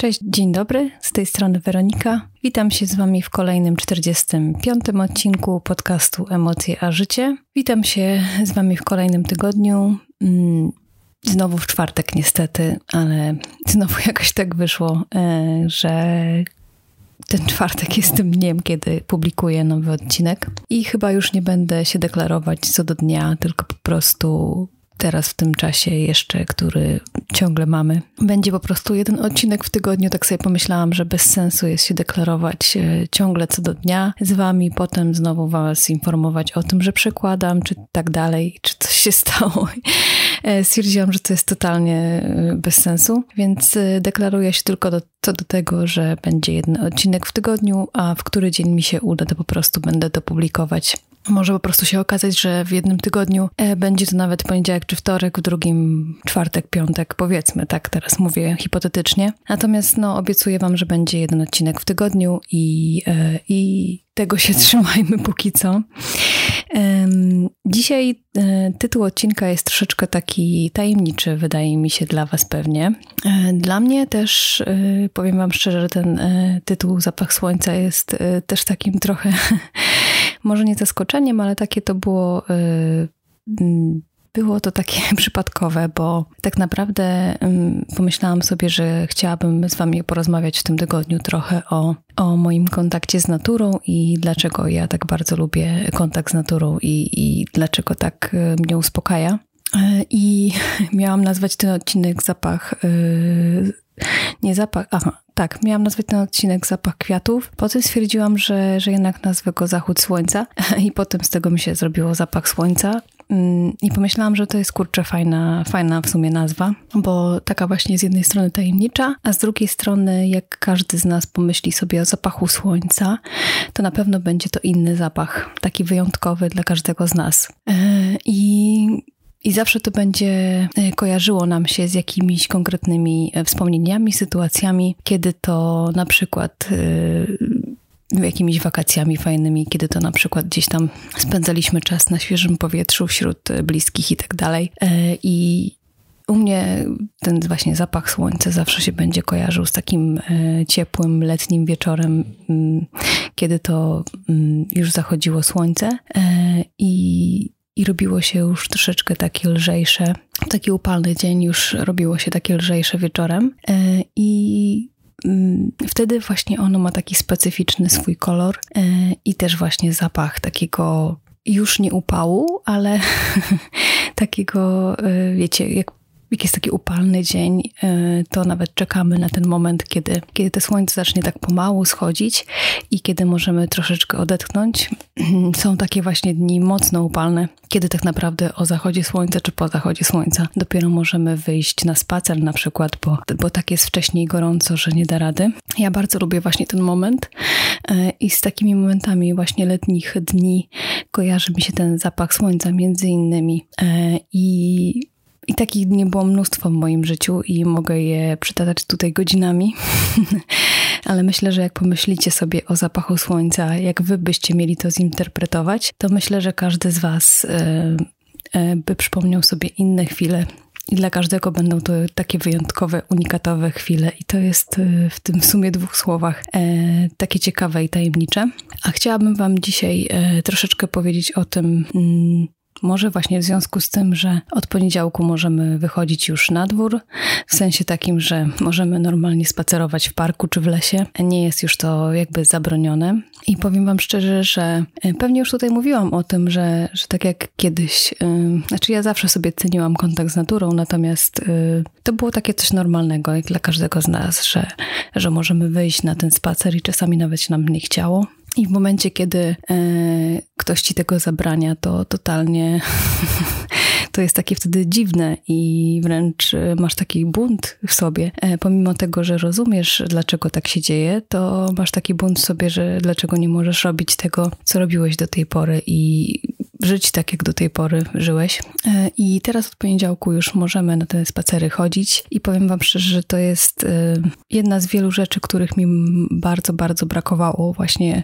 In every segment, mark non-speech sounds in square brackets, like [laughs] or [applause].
Cześć, dzień dobry, z tej strony Weronika. Witam się z Wami w kolejnym 45. odcinku podcastu Emocje a Życie. Witam się z Wami w kolejnym tygodniu. Mm, znowu w czwartek, niestety, ale [laughs] znowu jakoś tak wyszło, e, że ten czwartek jest tym dniem, kiedy publikuję nowy odcinek. I chyba już nie będę się deklarować co do dnia, tylko po prostu teraz w tym czasie jeszcze, który ciągle mamy. Będzie po prostu jeden odcinek w tygodniu, tak sobie pomyślałam, że bez sensu jest się deklarować e, ciągle co do dnia z wami, potem znowu was informować o tym, że przekładam, czy tak dalej, czy coś się [laughs] stało. E, stwierdziłam, że to jest totalnie e, bez sensu, więc deklaruję się tylko do, co do tego, że będzie jeden odcinek w tygodniu, a w który dzień mi się uda, to po prostu będę to publikować. Może po prostu się okazać, że w jednym tygodniu e, będzie to nawet poniedziałek czy wtorek, w drugim czwartek, piątek, powiedzmy, tak teraz mówię hipotetycznie. Natomiast no, obiecuję Wam, że będzie jeden odcinek w tygodniu i, e, i tego się [laughs] trzymajmy póki co. Dzisiaj e, tytuł odcinka jest troszeczkę taki tajemniczy, wydaje mi się, dla Was pewnie. Dla mnie też, powiem Wam szczerze, że ten tytuł Zapach Słońca jest też takim trochę [laughs] może nie zaskoczeniem, ale takie to było. Y, mm, było to takie [laughs] przypadkowe, bo tak naprawdę mm, pomyślałam sobie, że chciałabym z Wami porozmawiać w tym tygodniu trochę o, o moim kontakcie z naturą i dlaczego ja tak bardzo lubię kontakt z naturą i, i dlaczego tak y, mnie uspokaja. Y, I [laughs] miałam nazwać ten odcinek zapach nie zapach, aha, tak, miałam nazwać ten odcinek Zapach Kwiatów. Potem stwierdziłam, że, że jednak nazwę go Zachód Słońca [laughs] i potem z tego mi się zrobiło Zapach Słońca. Mm, I pomyślałam, że to jest kurczę fajna, fajna w sumie nazwa, bo taka właśnie z jednej strony tajemnicza, a z drugiej strony, jak każdy z nas pomyśli sobie o zapachu słońca, to na pewno będzie to inny zapach, taki wyjątkowy dla każdego z nas. E, I i zawsze to będzie e, kojarzyło nam się z jakimiś konkretnymi e, wspomnieniami, sytuacjami, kiedy to na przykład e, jakimiś wakacjami fajnymi, kiedy to na przykład gdzieś tam spędzaliśmy czas na świeżym powietrzu wśród bliskich i tak dalej. I u mnie ten właśnie zapach słońca zawsze się będzie kojarzył z takim ciepłym letnim wieczorem, mm, kiedy to mm, już zachodziło słońce i i robiło się już troszeczkę takie lżejsze. Taki upalny dzień już robiło się takie lżejsze wieczorem. E, I mm, wtedy właśnie ono ma taki specyficzny swój kolor e, i też właśnie zapach takiego już nie upału, ale [laughs] takiego, e, wiecie, jak jak jest taki upalny dzień, y, to nawet czekamy na ten moment, kiedy, kiedy to słońce zacznie tak pomału schodzić i kiedy możemy troszeczkę odetchnąć. [clears throat] Są takie właśnie dni mocno upalne, kiedy tak naprawdę o zachodzie słońca czy po zachodzie słońca dopiero możemy wyjść na spacer na przykład, bo, bo tak jest wcześniej gorąco, że nie da rady. Ja bardzo lubię właśnie ten moment y, i z takimi momentami właśnie letnich dni kojarzy mi się ten zapach słońca między innymi y, i i takich dni było mnóstwo w moim życiu i mogę je przytaczać tutaj godzinami. [laughs] Ale myślę, że jak pomyślicie sobie o zapachu słońca, jak wy byście mieli to zinterpretować, to myślę, że każdy z was y, y, by przypomniał sobie inne chwile. I dla każdego będą to takie wyjątkowe, unikatowe chwile, i to jest y, w tym sumie dwóch słowach takie ciekawe i tajemnicze. A chciałabym Wam dzisiaj troszeczkę powiedzieć o tym, mm, może właśnie w związku z tym, że od poniedziałku możemy wychodzić już na dwór, w sensie takim, że możemy normalnie spacerować w parku czy w lesie. Nie jest już to jakby zabronione. I powiem Wam szczerze, że e, pewnie już tutaj mówiłam o tym, że, że tak jak kiedyś, yy, znaczy ja zawsze sobie ceniłam kontakt z naturą, natomiast yy, to było takie coś normalnego, jak dla każdego z nas, że, że możemy wyjść na ten spacer i czasami nawet się nam nie chciało. I w momencie, kiedy e, ktoś ci tego zabrania, to totalnie [laughs] to jest takie wtedy dziwne i wręcz e, masz taki bunt w sobie. E, pomimo tego, że rozumiesz, dlaczego tak się dzieje, to masz taki bunt w sobie, że dlaczego nie możesz robić tego, co robiłeś do tej pory i żyć tak, jak do tej pory żyłeś. E, I teraz od poniedziałku już możemy na te spacery chodzić i powiem Wam szczerze, że to jest e, jedna z wielu rzeczy, których mi bardzo, bardzo brakowało właśnie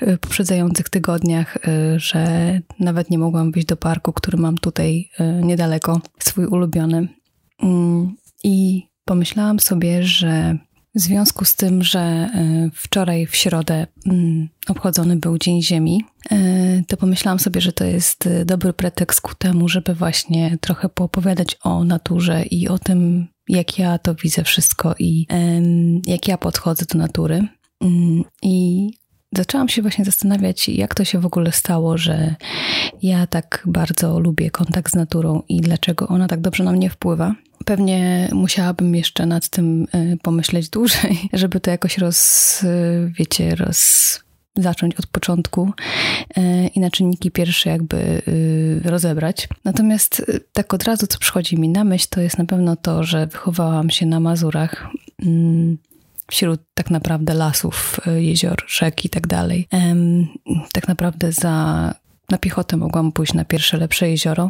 w poprzedzających tygodniach, e, że nawet nie mogłam wyjść do parku, który mam tutaj niedaleko, swój ulubiony. Mm, I pomyślałam sobie, że w związku z tym, że e, wczoraj w środę mm, obchodzony był Dzień Ziemi, e, to pomyślałam sobie, że to jest dobry pretekst ku temu, żeby właśnie trochę poopowiadać o naturze i o tym, jak ja to widzę wszystko i jak ja podchodzę do natury. Mm, I zaczęłam się właśnie zastanawiać, jak to się w ogóle stało, że ja tak bardzo lubię kontakt z naturą i dlaczego ona tak dobrze na mnie wpływa. Pewnie musiałabym jeszcze nad tym e, pomyśleć dłużej, [laughs] żeby to jakoś roz, e, wiecie, roz, zacząć od początku e, i na czynniki pierwsze jakby rozebrać. Natomiast tak od razu, co przychodzi mi na myśl, to jest na pewno to, że wychowałam się na Mazurach mm, wśród tak naprawdę lasów, jezior, rzek i tak dalej. Tak naprawdę za, na piechotę mogłam pójść na pierwsze lepsze jezioro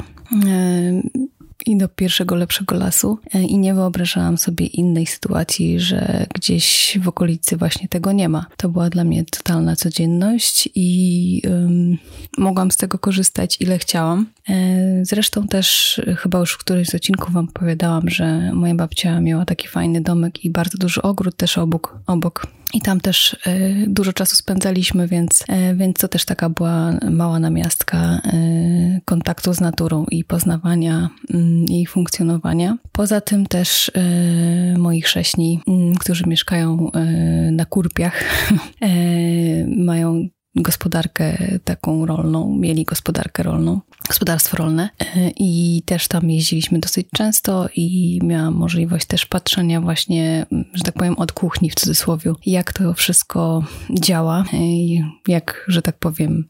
i do pierwszego lepszego lasu e, i nie wyobrażałam sobie innej sytuacji, że gdzieś w okolicy właśnie tego nie ma. To była dla mnie totalna codzienność i um, mogłam z tego korzystać ile chciałam. E, zresztą też chyba już w którymś z odcinków wam opowiadałam, że moja babcia miała taki fajny domek i bardzo duży ogród też obok, obok i tam też e, dużo czasu spędzaliśmy, więc, e, więc to też taka była mała namiastka e, kontaktu z naturą i poznawania mm, jej funkcjonowania. Poza tym też moi chrześni, mm, którzy mieszkają na Kurpiach, [laughs] mają gospodarkę taką rolną, mieli gospodarkę rolną, gospodarstwo rolne e, i też tam jeździliśmy dosyć często i miałam możliwość też patrzenia właśnie, że tak powiem, od kuchni w cudzysłowie, jak to wszystko działa, e, jak, że tak powiem,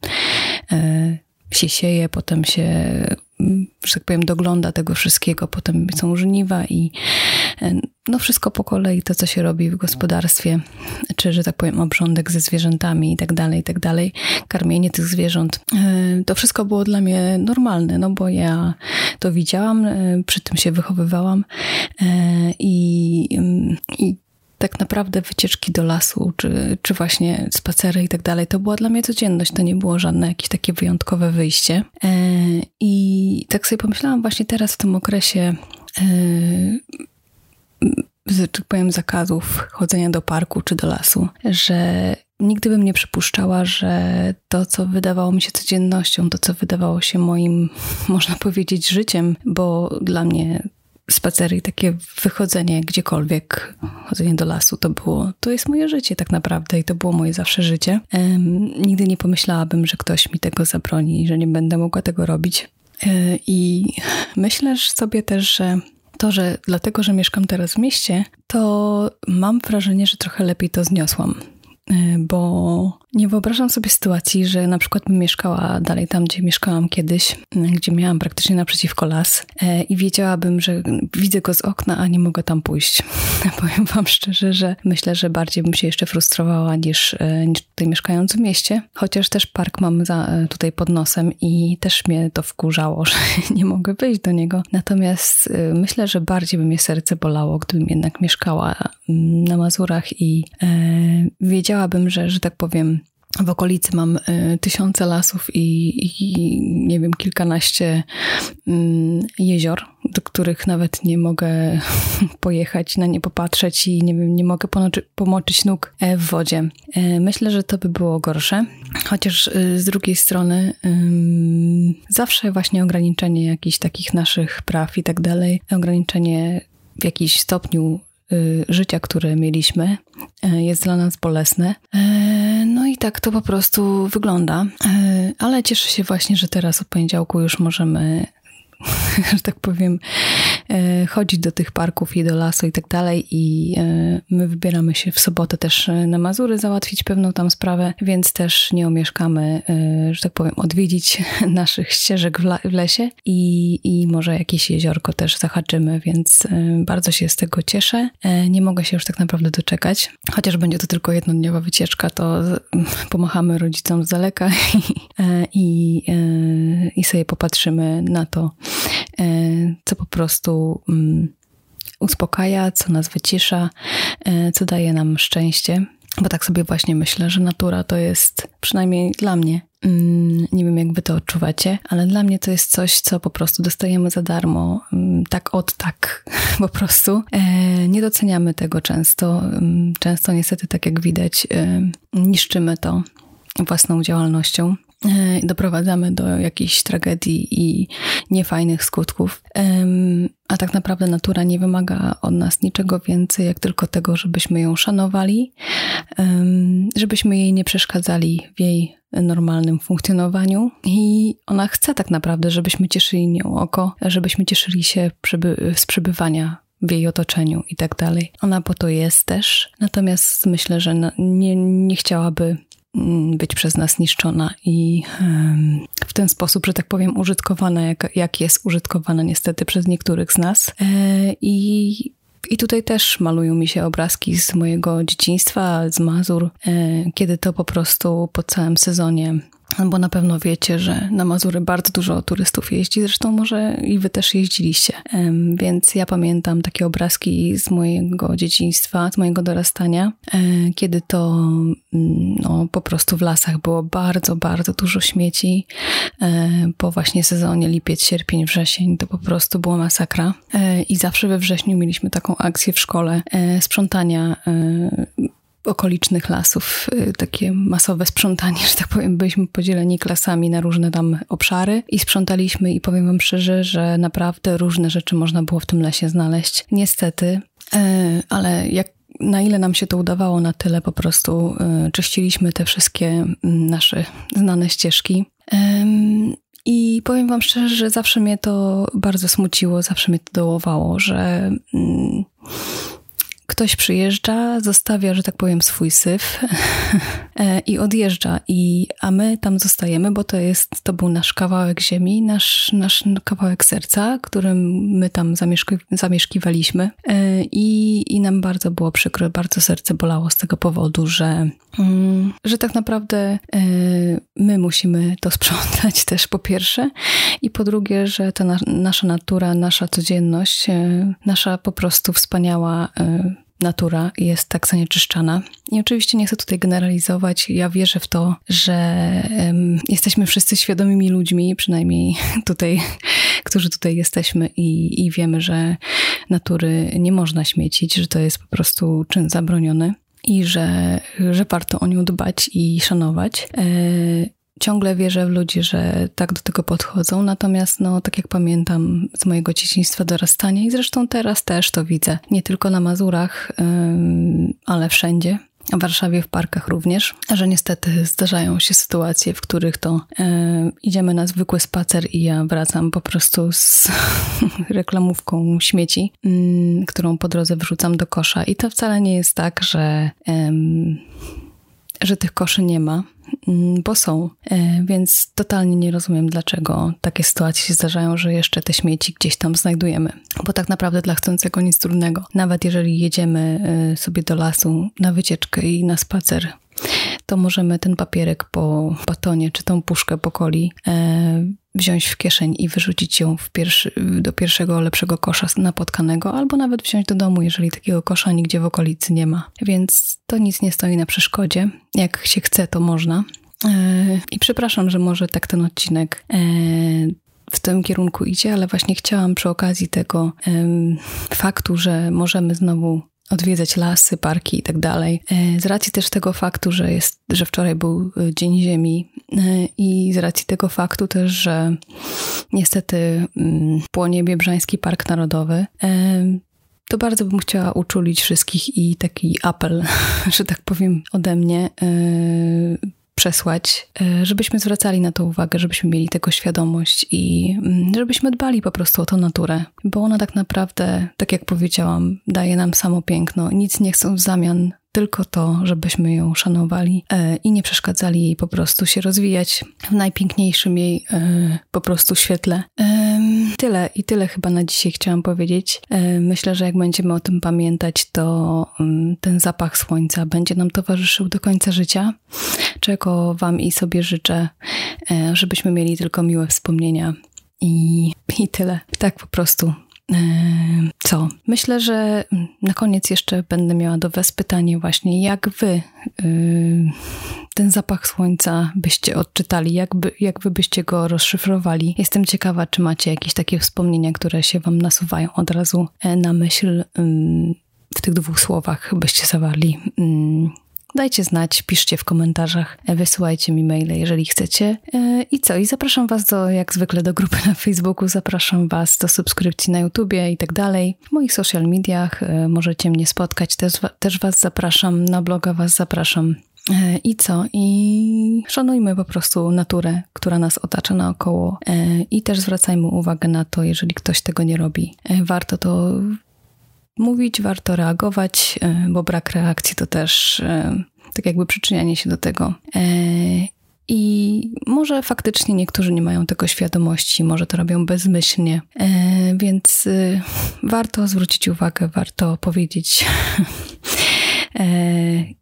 e, się sieje, potem się że tak powiem, dogląda tego wszystkiego. Potem są żniwa i e, no wszystko po kolei, to co się robi w gospodarstwie, czy że tak powiem, obrządek ze zwierzętami i tak dalej, i tak dalej, karmienie tych zwierząt. E, to wszystko było dla mnie normalne, no bo ja to widziałam, e, przy tym się wychowywałam i, i tak naprawdę wycieczki do lasu, czy, czy właśnie spacery i tak dalej, to była dla mnie codzienność, to nie było żadne jakieś takie wyjątkowe wyjście. E, I tak sobie pomyślałam właśnie teraz w tym okresie że tak powiem, zakazów chodzenia do parku czy do lasu, że nigdy bym nie przypuszczała, że to, co wydawało mi się codziennością, to, co wydawało się moim, [laughs] można powiedzieć, życiem, bo dla mnie spacery takie wychodzenie gdziekolwiek, chodzenie do lasu, to było, to jest moje życie tak naprawdę i to było moje zawsze życie. Um, nigdy nie pomyślałabym, że ktoś mi tego zabroni że nie będę mogła tego robić. E, I myślę sobie też, że to, że dlatego, że mieszkam teraz w mieście, to mam wrażenie, że trochę lepiej to zniosłam. E, bo nie wyobrażam sobie sytuacji, że na przykład bym mieszkała dalej tam, gdzie mieszkałam kiedyś, gdzie miałam praktycznie naprzeciwko las e, i wiedziałabym, że widzę go z okna, a nie mogę tam pójść. [laughs] Powiem wam szczerze, że myślę, że bardziej bym się jeszcze frustrowała niż, e, niż tutaj mieszkając w mieście, chociaż też park mam za, e, tutaj pod nosem i też mnie to wkurzało, [laughs] że nie mogę wyjść do niego. Natomiast myślę, że bardziej by mnie serce bolało, gdybym jednak mieszkała mm, na Mazurach i e, wiedziałabym, że, że tak powiem, w okolicy mam y, tysiące lasów i, i, nie wiem, kilkanaście y, jezior, do których nawet nie mogę [laughs] pojechać, na nie popatrzeć i nie wiem, nie mogę pomoczyć nóg e, w wodzie. E, myślę, że to by było gorsze, chociaż y, z drugiej strony zawsze właśnie ograniczenie jakichś takich naszych praw i tak dalej, ograniczenie w jakiś stopniu życia, które mieliśmy, y, jest dla nas bolesne. Y, no i tak to po prostu wygląda. Ale cieszę się właśnie, że teraz od poniedziałku już możemy [laughs] że tak powiem, e, chodzić do tych parków i do lasu i tak dalej. I e, my wybieramy się w sobotę też e, na Mazury załatwić pewną tam sprawę, więc też nie omieszkamy, że tak powiem, odwiedzić [laughs] naszych ścieżek w lesie i, i może jakieś jeziorko też zahaczymy, więc bardzo się z tego cieszę. Nie mogę się już tak naprawdę doczekać. Chociaż będzie to tylko jednodniowa wycieczka, to [laughs] pomachamy rodzicom z daleka i, i, i sobie popatrzymy na to, co po prostu mm, uspokaja, co nas wycisza, e, co daje nam szczęście. Bo tak sobie właśnie myślę, że natura to jest, przynajmniej dla mnie, Mm, nie wiem, jak wy to odczuwacie, ale dla mnie to jest coś, co po prostu dostajemy za darmo, mm, tak od tak, [laughs] po prostu. E, nie doceniamy tego często. Często niestety, tak jak widać, e, niszczymy to własną działalnością. E, doprowadzamy do jakichś tragedii i niefajnych skutków. A tak naprawdę natura nie wymaga od nas niczego więcej, jak tylko tego, żebyśmy ją szanowali, żebyśmy jej nie przeszkadzali w jej normalnym funkcjonowaniu. I ona chce tak naprawdę, żebyśmy cieszyli nią oko, żebyśmy cieszyli się z przebywania w jej otoczeniu i tak dalej. Ona po to jest też, natomiast myślę, że nie, nie chciałaby być przez nas niszczona i w ten sposób, że tak powiem, użytkowana, jak, jak jest użytkowana niestety przez niektórych z nas. E, I i tutaj też malują mi się obrazki z mojego dzieciństwa, z Mazur, e, kiedy to po prostu po całym sezonie bo na pewno wiecie, że na Mazury bardzo dużo turystów jeździ, zresztą może i wy też jeździliście. Więc ja pamiętam takie obrazki z mojego dzieciństwa, z mojego dorastania, e, kiedy to mm, no, po prostu w lasach było bardzo, bardzo dużo śmieci. E, po właśnie sezonie lipiec, sierpień, wrzesień to po prostu była masakra. E, I zawsze we wrześniu mieliśmy taką akcję w szkole sprzątania okolicznych lasów, y, takie masowe sprzątanie, [laughs] że tak powiem, byliśmy podzieleni klasami na różne tam obszary i sprzątaliśmy i powiem wam szczerze, że naprawdę różne rzeczy można było w tym lesie znaleźć. Niestety, e, ale jak na ile nam się to udawało, na tyle po prostu e, czyściliśmy te wszystkie mm, nasze znane ścieżki. I powiem Wam szczerze, że zawsze mnie to bardzo smuciło, zawsze mnie to dołowało, że mm, ktoś przyjeżdża, zostawia, że tak powiem, swój syf [laughs] e, i odjeżdża, i, a my tam zostajemy, bo to jest, to był nasz kawałek ziemi, nasz, nasz kawałek serca, którym my tam zamieszki, zamieszkiwaliśmy. E, i, i nam bardzo było przykro, bardzo serce bolało z tego powodu, że, mm, że tak naprawdę e, my musimy to sprzątać [laughs] też po pierwsze. I po drugie, że ta na, nasza natura, nasza codzienność, nasza po prostu wspaniała natura jest tak zanieczyszczana. I oczywiście nie chcę tutaj generalizować. Ja wierzę w to, że um, jesteśmy wszyscy świadomymi ludźmi, przynajmniej [laughs] tutaj, którzy tutaj jesteśmy i, i wiemy, że natury nie można śmiecić, że to jest po prostu czyn zabroniony i że, że warto o nią dbać i szanować. Ciągle wierzę w ludzi, że tak do tego podchodzą, natomiast no, tak jak pamiętam z mojego dzieciństwa dorastania i zresztą teraz też to widzę, nie tylko na Mazurach, ale wszędzie, w Warszawie w parkach również, że niestety zdarzają się sytuacje, w których to idziemy na zwykły spacer i ja wracam po prostu z [laughs] reklamówką śmieci, którą po drodze wrzucam do kosza. I to wcale nie jest tak, że, że tych koszy nie ma Mm, bo są. E, więc totalnie nie rozumiem, dlaczego takie sytuacje się zdarzają, że jeszcze te śmieci gdzieś tam znajdujemy. Bo tak naprawdę dla chcącego nic trudnego. Nawet jeżeli jedziemy e, sobie do lasu na wycieczkę i na spacer, to możemy ten papierek po batonie czy tą puszkę po coli e, wziąć w kieszeń i wyrzucić ją pierwszy, do pierwszego lepszego kosza napotkanego, albo nawet wziąć do domu, jeżeli takiego kosza nigdzie w okolicy nie ma. Więc to nic nie stoi na przeszkodzie. Jak się chce, to można. E, I przepraszam, że może tak ten odcinek e, w tym kierunku idzie, ale właśnie chciałam przy okazji tego faktu, że możemy znowu odwiedzać lasy, parki i tak dalej. E, z racji też tego faktu, że, jest, że wczoraj był e, Dzień Ziemi e, i z racji tego faktu też, że niestety mm, płonie Biebrzański Park Narodowy, to bardzo bym chciała uczulić wszystkich i taki apel, [laughs] że tak powiem, ode mnie przesłać, e, żebyśmy zwracali na to uwagę, żebyśmy mieli tego świadomość i mm, żebyśmy dbali po prostu o tą naturę, bo ona tak naprawdę, tak jak powiedziałam, daje nam samo piękno. Nic nie chcą w zamian tylko to, żebyśmy ją szanowali e, i nie przeszkadzali jej po prostu się rozwijać w najpiękniejszym jej e, po prostu świetle. Tyle i tyle chyba na dzisiaj chciałam powiedzieć. E, myślę, że jak będziemy o tym pamiętać, to mm, ten zapach słońca będzie nam towarzyszył do końca życia, czego Wam i sobie życzę, żebyśmy mieli tylko miłe wspomnienia. I, I tyle. Tak po prostu co? Myślę, że na koniec jeszcze będę miała do Was pytanie właśnie, jak Wy ten zapach słońca byście odczytali, jakby, jak wy byście go rozszyfrowali. Jestem ciekawa, czy macie jakieś takie wspomnienia, które się wam nasuwają od razu e, na myśl w tych dwóch słowach byście zawarli. Dajcie znać, piszcie w komentarzach, e, wysyłajcie mi maile, jeżeli chcecie. E, I co? I zapraszam Was do, jak zwykle, do grupy [laughs] na Facebooku, zapraszam Was do subskrypcji na YouTubie i tak dalej. W moich social mediach e, możecie mnie spotkać, też, też Was zapraszam, na bloga Was zapraszam. I co? I szanujmy po prostu naturę, która nas otacza naokoło. I też zwracajmy uwagę na to, jeżeli ktoś tego nie robi. Warto to mówić, warto reagować, e, bo brak reakcji to też e, tak jakby przyczynianie się do tego. E, I może faktycznie niektórzy nie mają tego świadomości, może to robią bezmyślnie, więc warto zwrócić uwagę, warto powiedzieć.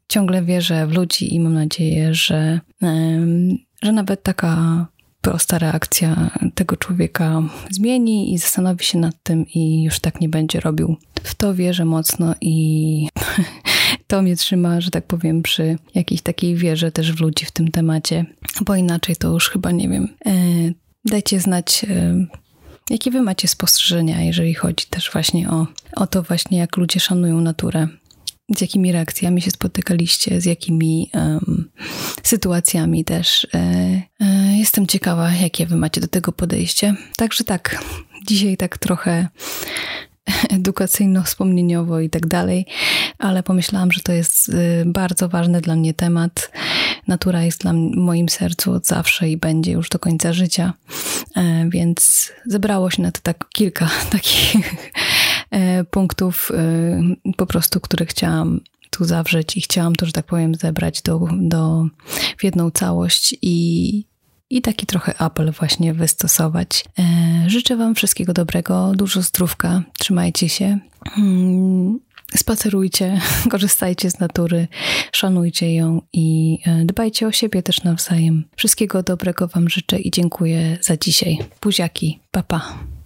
Ciągle wierzę w ludzi i mam nadzieję, że, że nawet taka prosta reakcja tego człowieka zmieni i zastanowi się nad tym i już tak nie będzie robił. W to wierzę mocno i [laughs] to mnie trzyma, że tak powiem, przy jakiejś takiej wierze też w ludzi w tym temacie, bo inaczej to już chyba nie wiem. E, dajcie znać, e, jakie wy macie spostrzeżenia, jeżeli chodzi też właśnie o, o to właśnie, jak ludzie szanują naturę z jakimi reakcjami się spotykaliście, z jakimi um, sytuacjami też. E, e, jestem ciekawa, jakie wy macie do tego podejście. Także tak, dzisiaj tak trochę edukacyjno-wspomnieniowo i tak dalej, ale pomyślałam, że to jest y, bardzo ważny dla mnie temat. Natura jest dla mnie, moim sercu od zawsze i będzie już do końca życia, e, więc zebrało się na to tak kilka [laughs] takich punktów y, po prostu, które chciałam tu zawrzeć i chciałam to, że tak powiem, zebrać do, do, w jedną całość i, i taki trochę apel właśnie wystosować. E, życzę Wam wszystkiego dobrego, dużo zdrówka, trzymajcie się. Mm, spacerujcie, [laughs] korzystajcie z natury, szanujcie ją i e, dbajcie o siebie też nawzajem. Wszystkiego dobrego Wam życzę i dziękuję za dzisiaj. Buziaki, papa. Pa.